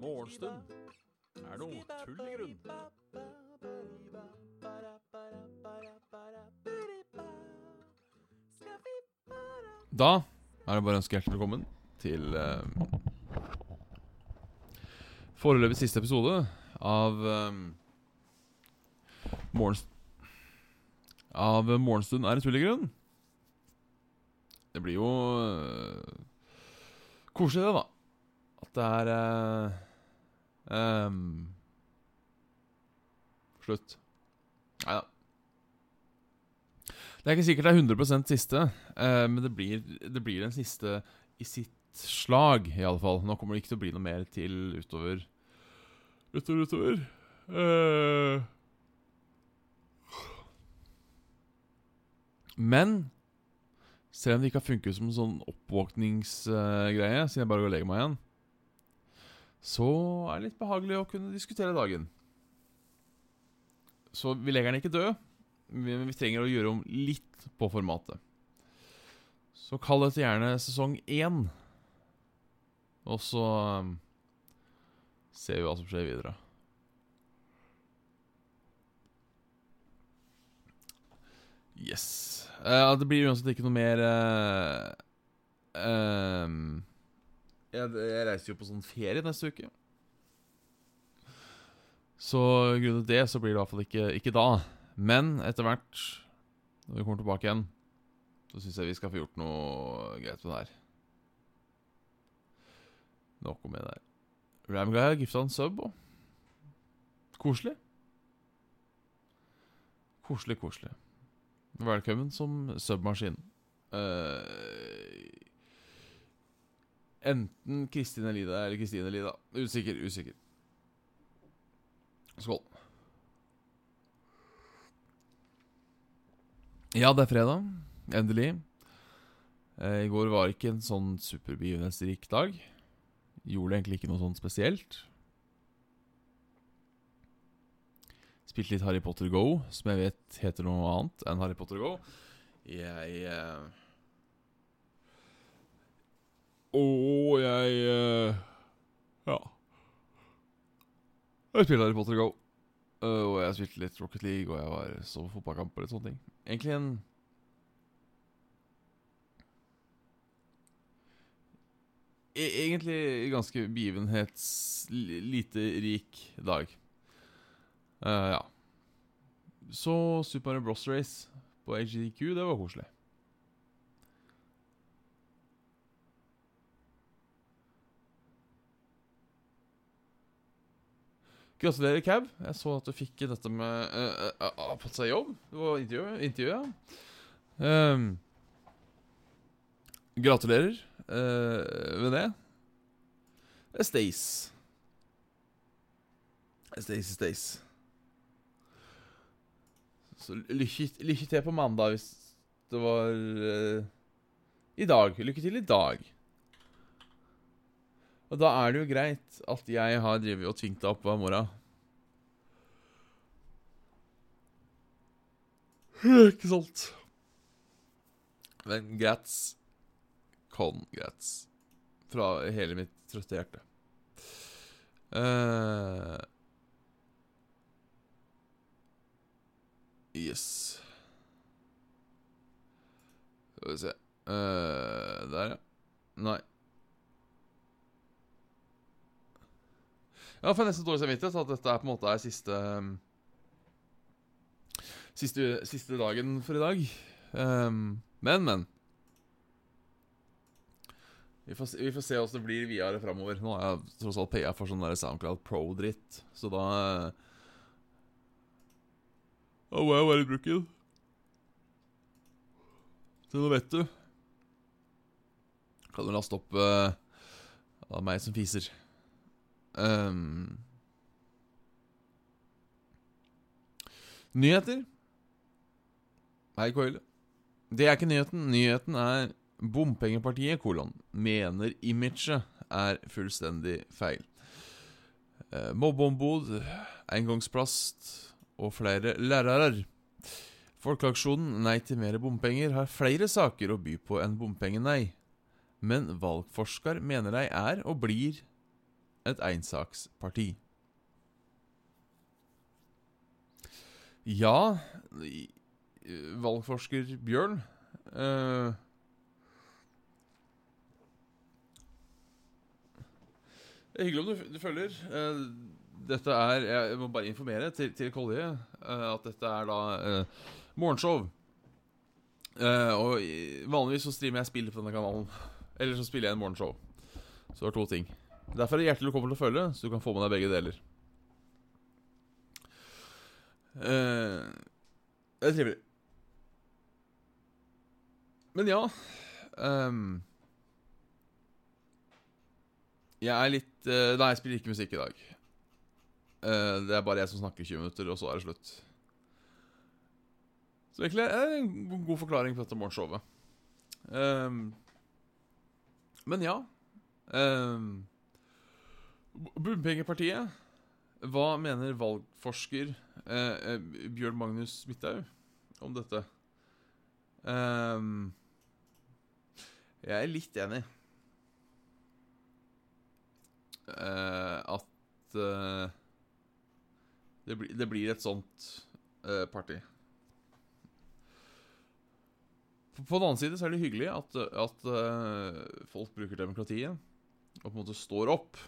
Morgenstund er noe tull i grunn. Da er det bare å ønske hjertelig velkommen til uh, foreløpig siste episode av um, Morgens Av Morgenstund er en tull i grunn. Det blir jo uh, koselig, det, da. At det er uh, um, Slutt. Nei da. Det er ikke sikkert det er 100% siste, uh, men det blir, det blir den siste i sitt slag, i alle fall. Nå kommer det ikke til å bli noe mer til utover Utover, utover. Uh, men selv om det ikke har funket som en sånn oppvåkningsgreie, siden jeg bare går og legger meg igjen, så er det litt behagelig å kunne diskutere dagen. Så vi legger den ikke død, men vi trenger å gjøre om litt på formatet. Så kall dette gjerne sesong én. Og så um, ser vi hva som skjer videre. Yes. Uh, det blir uansett ikke noe mer uh, um, jeg, jeg, reiser jo på sånn ferie neste uke. Så grunnet det så blir det i hvert fall ikke, ikke da. Men etter hvert, når vi kommer tilbake igjen, så syns jeg vi skal få gjort noe greit med det her. Nok om det der. Ramguy har gifta en sub òg. Koselig. Koselig, koselig. Velkommen som submaskin. Uh, enten Kristin Elida eller Kristine Elida. Usikker, usikker. Skål. Ja, det er fredag. Endelig. Uh, I går var ikke en sånn superbegivenhetsrik dag. Gjorde egentlig ikke noe sånn spesielt. Spilte litt Harry Potter Go, som jeg vet heter noe annet enn Harry Potter Go. Jeg uh... Og jeg uh... Ja. Jeg spilte Harry Potter Go. Uh, og jeg spilte litt Rocket League, og jeg var så fotballkamp og litt sånne ting. Egentlig en e Egentlig ganske begivenhets... lite rik dag. Uh, ja. Så Super Mario Bros. Race på HDQ, det var koselig. Gratulerer, Cab. Jeg så at du fikk dette med uh, uh, uh, fått seg jobb. Det var intervjuet, intervju ja. Um, gratulerer med det. Stace. Stace, Stace. Så lykke, lykke, til på mandag hvis det var I dag. Lykke til i dag. Og da er det jo greit at jeg har drevet og tvingt deg opp hver morgen. Ikke sant? Men grats. Congrats. Fra hele mitt trøtte hjerte. Uh, yes. Skal vi se uh, Der, ja. Nei. Ja, for nesten dårlig samvittighet at dette er på en måte er siste um, siste, siste, dagen for i dag. Um, men, men. Vi får, vi får se åssen det blir videre framover. Nå har jeg tross alt paya for sånn der SoundCloud Pro-dritt, så da Å, må jeg være i bruken. Så nå vet du. Kan du laste opp uh, av meg som fiser. Um, nyheter. Hei, Coile. Det er ikke nyheten. Nyheten er Bompengepartiet, kolon, mener imaget er fullstendig feil. Uh, Mobbeombud, engangsplast og flere lærere. Folkeaksjonen Nei til mer bompenger har flere saker å by på enn bompengenei. Men valgforsker mener de er og blir et ensaksparti. Ja Valgforsker Bjørn eh, Det er hyggelig om du, du følger. Eh, dette er Jeg må bare informere til, til Kolje uh, at dette er da uh, morgenshow. Uh, og vanligvis så streamer jeg spill på denne kanalen. Eller så spiller jeg en morgenshow. Så det er to ting. Derfor er det hjertelig velkommen til å følge, så du kan få med deg begge deler. Det er trivelig. Men ja um, Jeg er litt Nei, jeg spiller ikke musikk i dag. Eh, det er bare jeg som snakker 20 minutter, og så er det slutt. Så egentlig er det en god forklaring på dette morgenshowet. Um, men ja um, Bompengepartiet. Hva mener valgforsker eh, eh, Bjørn Magnus Midthaug om dette? Um, jeg er litt enig. Uh, at eh, det, blir, det blir et sånt uh, parti. På den annen side så er det hyggelig at, at uh, folk bruker demokratiet og på en måte står opp.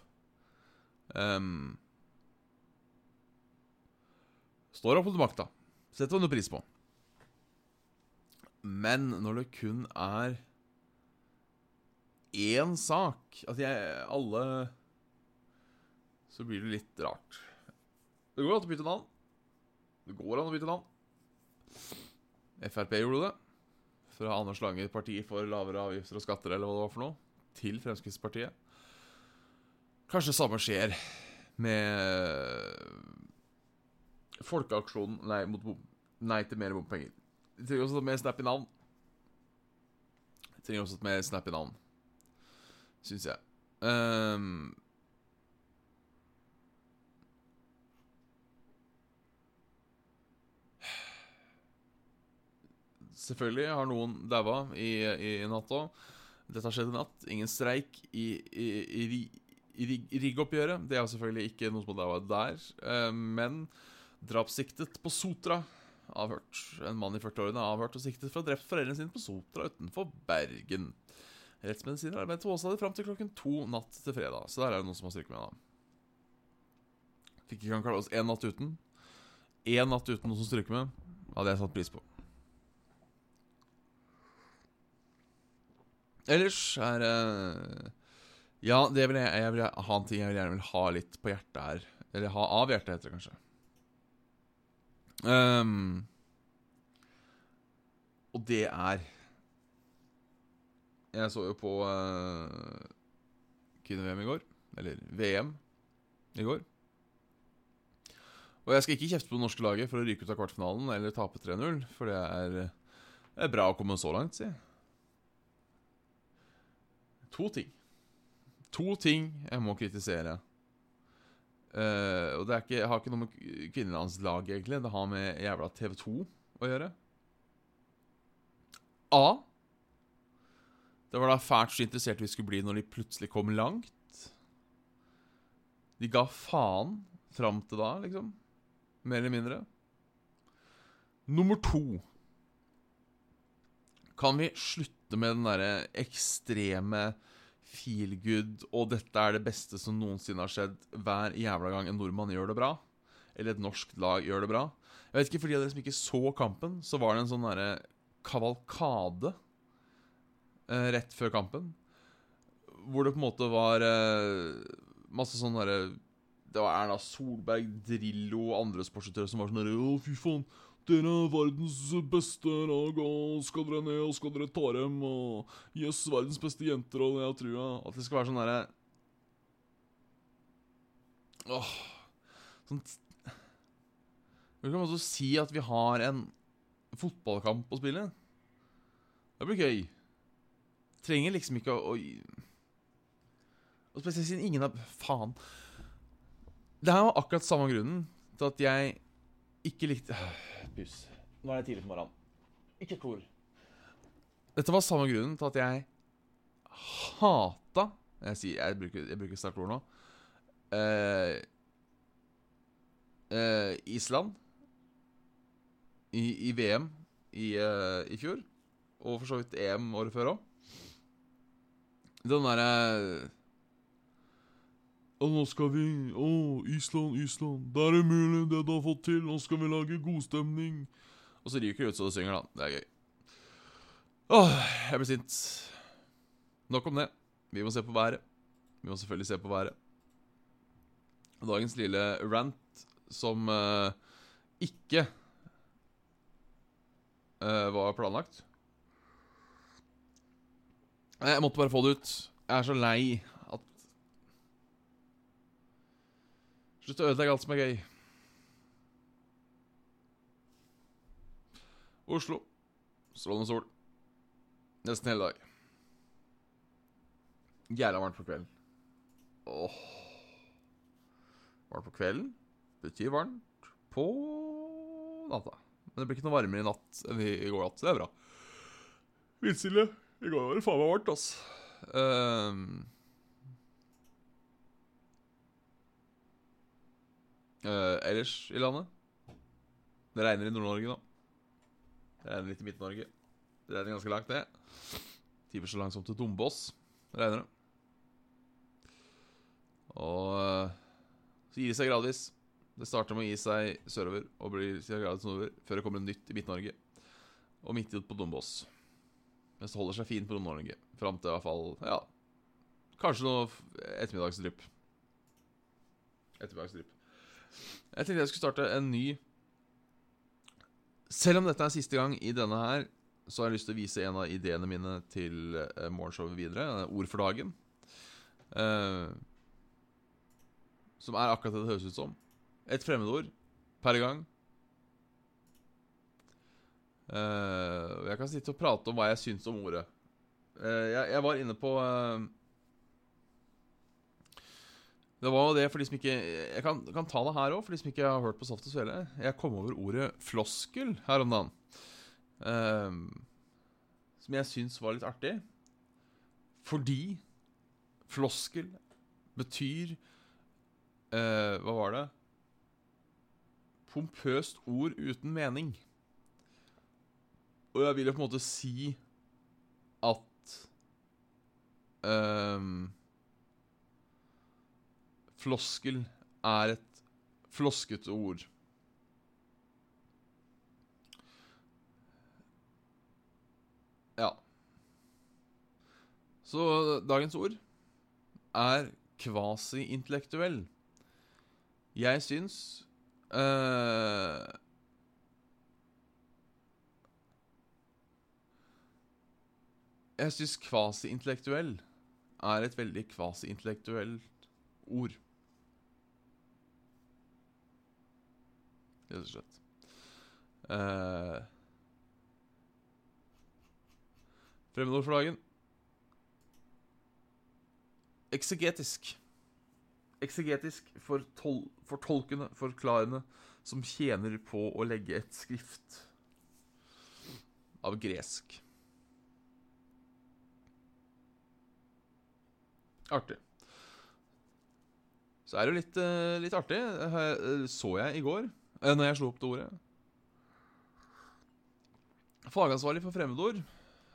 Um, står opp mot makta. Setter man pris på. Men når det kun er én sak At jeg alle Så blir det litt rart. Det går an å bytte navn. Det går an å bytte navn. Frp gjorde det. Fra Anders Lange parti for lavere avgifter og skatter, eller hva det var for noe, til Fremskrittspartiet. Kanskje det samme skjer med Folkeaksjonen Nei, mot nei til mer bompenger. Vi trenger også et mer snappy navn. Vi trenger også et mer snappy navn, syns jeg. Ehm, Selvfølgelig har noen daua i, i natt òg. Dette har skjedd i natt. Ingen streik i, i, i, i riggoppgjøret. Det er selvfølgelig ikke noe som har daua der. Eh, men drapssiktet på Sotra avhørt. En mann i 40-årene er avhørt og siktet for å ha drept foreldrene sine på Sotra utenfor Bergen. Rettsmedisiner arbeidet på Åsane fram til klokken to natt til fredag. Så der er det noen som har stryket med, da. Fikk ikke han klare oss én natt uten. Én natt uten noen som stryker med. Hadde jeg satt pris på. Ellers er eh, Ja, det vil jeg, jeg vil ha en ting jeg vil gjerne vil ha litt på hjertet her. Eller ha av hjertet, heter det kanskje. Um, og det er Jeg så jo på uh, kvinne-VM i går. Eller VM i går. Og jeg skal ikke kjefte på det norske laget for å ryke ut av kvartfinalen eller tape 3-0, for det er, det er bra å komme så langt, si. To ting. To ting jeg må kritisere. Uh, og det ikke, har ikke noe med kvinnelandslaget, egentlig. Det har med jævla TV2 å gjøre. A. Det var da fælt så interessert vi skulle bli når de plutselig kom langt. De ga faen fram til da, liksom. Mer eller mindre. Nummer to. Kan vi slutte med den derre ekstreme feel good og 'dette er det beste som noensinne har skjedd' hver jævla gang en nordmann gjør det bra? Eller et norsk lag gjør det bra? Jeg vet ikke, For de av dere som ikke så kampen, så var det en sånn derre kavalkade eh, rett før kampen. Hvor det på en måte var eh, masse sånn derre Det var Erna Solberg, Drillo og andre sportsutøvere som var sånn Å, fy faen. Dere er verdens beste lag, og skal dere ned, og skal dere ta dem, og Jøss, verdens beste jenter, og det jeg tror jeg At det skal være sånn derre Åh Sånn Du kan også si at vi har en fotballkamp å spille. Det blir gøy. Trenger liksom ikke å, å Og spesielt siden ingen har Faen. Det her var akkurat samme grunnen til at jeg ikke likte Pus. Nå er det tidlig på morgenen. Ikke kor. Dette var samme grunnen til at jeg hata Jeg, sier, jeg bruker, jeg bruker sterkt ord nå. Uh, uh, Island i, i VM i, uh, i fjor. Og for så vidt EM året før òg. Den derre Å, nå skal vi Å, Island, Island. Det er mulig det du har fått til. Nå skal vi lage godstemning. Og så ryker det ut så det synger, da. Det er gøy. Åh, jeg blir sint. Nok om det. Vi må se på været. Vi må selvfølgelig se på været. Dagens lille rant som uh, ikke uh, var planlagt. Jeg måtte bare få det ut. Jeg er så lei at Slutt å ødelegge alt som er gøy. Oslo. Strålende sol. Nesten hele dag. Jævla varmt på kvelden. Åh. Varmt på kvelden betyr varmt på natta. Men det blir ikke noe varmere i natt enn i går natt. Det er bra. Vindstille. I går var det faen meg varmt, altså. Um, uh, ellers i landet Det regner i Nord-Norge nå. Det regner litt i Midt-Norge. Det regner ganske langt det. Timer så langt som til Dombås regner det. Og uh, så gir det seg gradvis. Det starter med å gi seg sørover og blir gradvis nordover før det kommer nytt i Midt-Norge. Og midt ut på Dombås. Mens det holder seg fint på Nord-Norge. Fram til i hvert fall ja, kanskje noe ettermiddagsdrypp. Ettermiddagsdrypp. Jeg tenkte jeg skulle starte en ny Selv om dette er siste gang i denne her, så har jeg lyst til å vise en av ideene mine til uh, morgenshowet videre. Ord for dagen. Uh, som er akkurat det det høres ut som. Et fremmedord per gang. Uh, jeg kan sitte og prate om hva jeg syns om ordet. Uh, jeg, jeg, var inne på uh, Det var det for de som ikke Jeg kan, kan ta det her òg, for de som ikke har hørt på Saft og Svele. Jeg kom over ordet floskel her om dagen. som jeg syns var litt artig. Fordi floskel betyr Hva var det? Pompøst ord uten mening. Og jeg vil jo på en måte si at um, Floskel er et floskete ord. Ja. Så dagens ord er kvasi-intellektuell. Jeg syns uh, Jeg syns kvasi-intellektuell er et veldig kvasi-intellektuelt ord. Rett og slett. Uh, Fremmedord for dagen. Eksegetisk. Eksegetisk for fortolkende, forklarende, som tjener på å legge et skrift av gresk. Artig. Så er det jo litt, uh, litt artig. Uh, så jeg i går, når jeg slo opp det ordet Fagansvarlig for fremmedord,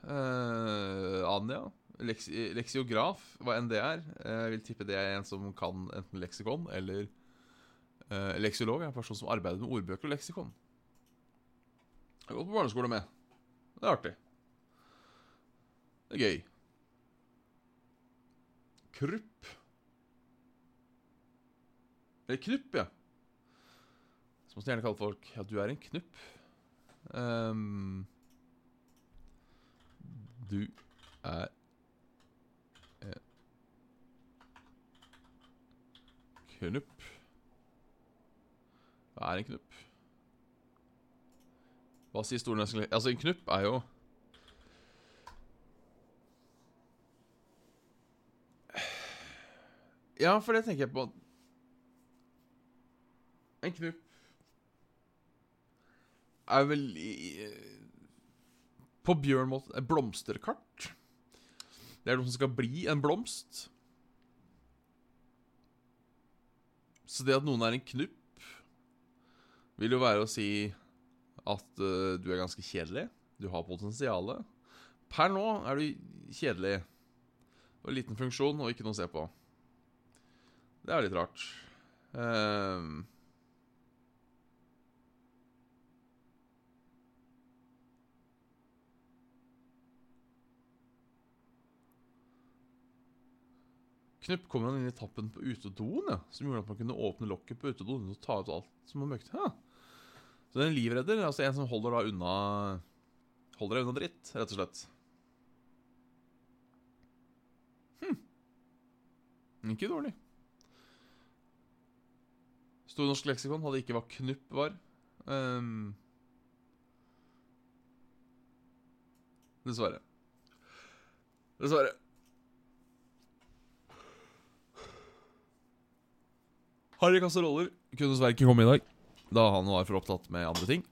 Anja, leks leksiograf, hva enn det er. Jeg vil tippe det er en som kan enten leksikon eller leksiolog. Er en person som arbeider med ordbøker og leksikon. Jeg har gått på barneskole med. Det er artig. Det er gøy. Krupp. Eller knupp, ja. Så måtte jeg gjerne kalle folk Ja, du er en knupp. Um, du er en knupp. Hva er en knupp? Hva sier Store Altså, en knupp er jo Ja, for det tenker jeg på En knupp er vel i, På Bjørn måte et blomsterkart. Det er noe som skal bli en blomst. Så det at noen er en knupp, vil jo være å si at uh, du er ganske kjedelig. Du har potensialet. Per nå er du kjedelig. Og liten funksjon og ikke noe å se på. Det er litt rart. Uh, Knupp kom han inn i tappen på utedoen, ja, som gjorde at man kunne åpne lokket på utedoen og ta ut alt som man møkte. Ja. Så det er en livredder, altså en som holder da unna Holder deg unna dritt, rett og slett. Hm. Ikke dårlig. Store norsk leksikon hadde ikke hva knupp var. Um, dessverre. Dessverre. Harry Kasseroller kunne dessverre ikke komme i dag, da han var for opptatt med andre ting.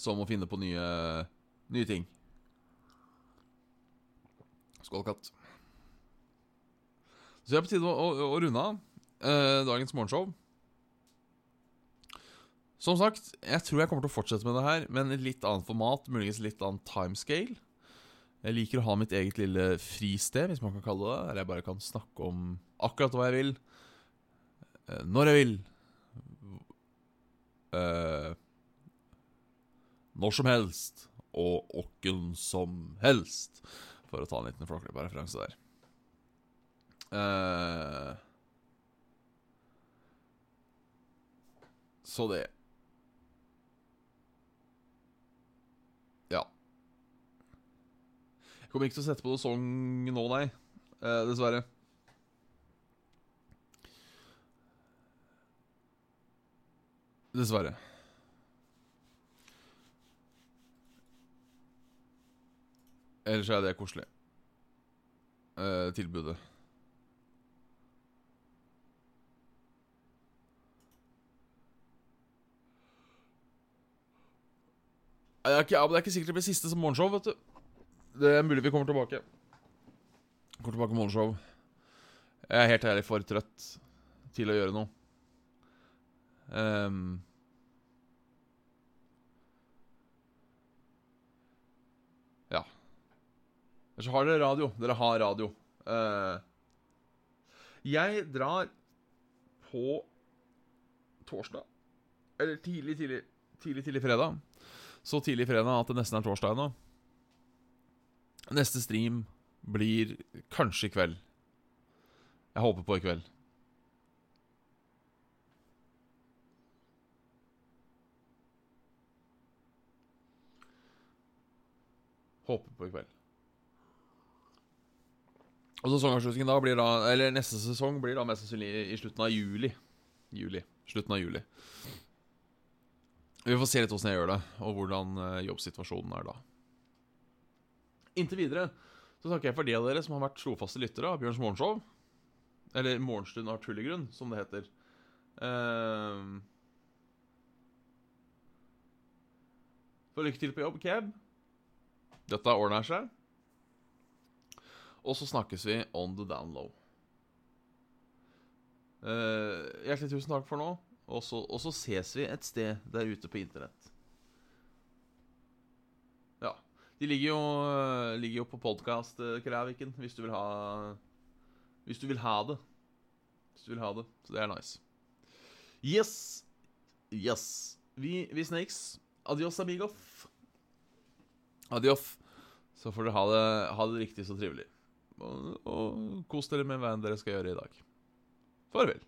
Som å finne på nye, nye ting. Skål, katt. Så det er på tide å, å, å runde av eh, dagens morgenshow. Som sagt, jeg tror jeg kommer til å fortsette med det her, men i litt annet format, muligens litt annen timescale. Jeg liker å ha mitt eget lille fristed, hvis man kan kalle det, der jeg bare kan snakke om akkurat hva jeg vil. Eh, når jeg vil. Uh, når som helst. Og åkken som helst. For å ta en liten Flåklypa-referanse der. Uh, så det Ja. Jeg kommer ikke til å sette på noen song nå, nei. Uh, dessverre. Dessverre. Ellers er det koselig. Eh, tilbudet. Det er, ikke, det er ikke sikkert det blir siste som morgenshow, vet du. Det er mulig vi kommer tilbake. Kommer tilbake med morgenshow. Jeg er helt ærlig for trøtt til å gjøre noe. Um, ja. Så har dere radio. Dere har radio. Uh, jeg drar på torsdag. Eller tidlig, tidlig, tidlig, tidlig fredag. Så tidlig fredag at det nesten er torsdag ennå. Neste stream blir kanskje i kveld. Jeg håper på i kveld. Håper på i kveld. Og sesongavslutningen da blir da Eller neste sesong blir da mest sannsynlig i slutten av juli. Juli. Slutten av juli. Vi får se litt åssen jeg gjør det, og hvordan eh, jobbsituasjonen er da. Inntil videre så takker jeg for de av dere som har vært trofaste lyttere av Bjørns morgenshow. Eller Morgenstund av tullegrunn, som det heter. Uh... For lykke til på jobb, Keb. Dette ordner seg. Og så snakkes vi on the down low. Uh, hjertelig tusen takk for nå. Og så, ses vi et sted der ute på internett. Ja. De ligger jo, ligger jo på podkast, Kræviken, hvis du vil ha Hvis du vil ha det. Hvis du vil ha det. Så det er nice. Yes. Yes. Vi, vi snakes. Adios, amigoff. Adioff. Så får dere ha det, ha det riktig så trivelig. Og, og kos dere med hva enn dere skal gjøre i dag. Farvel.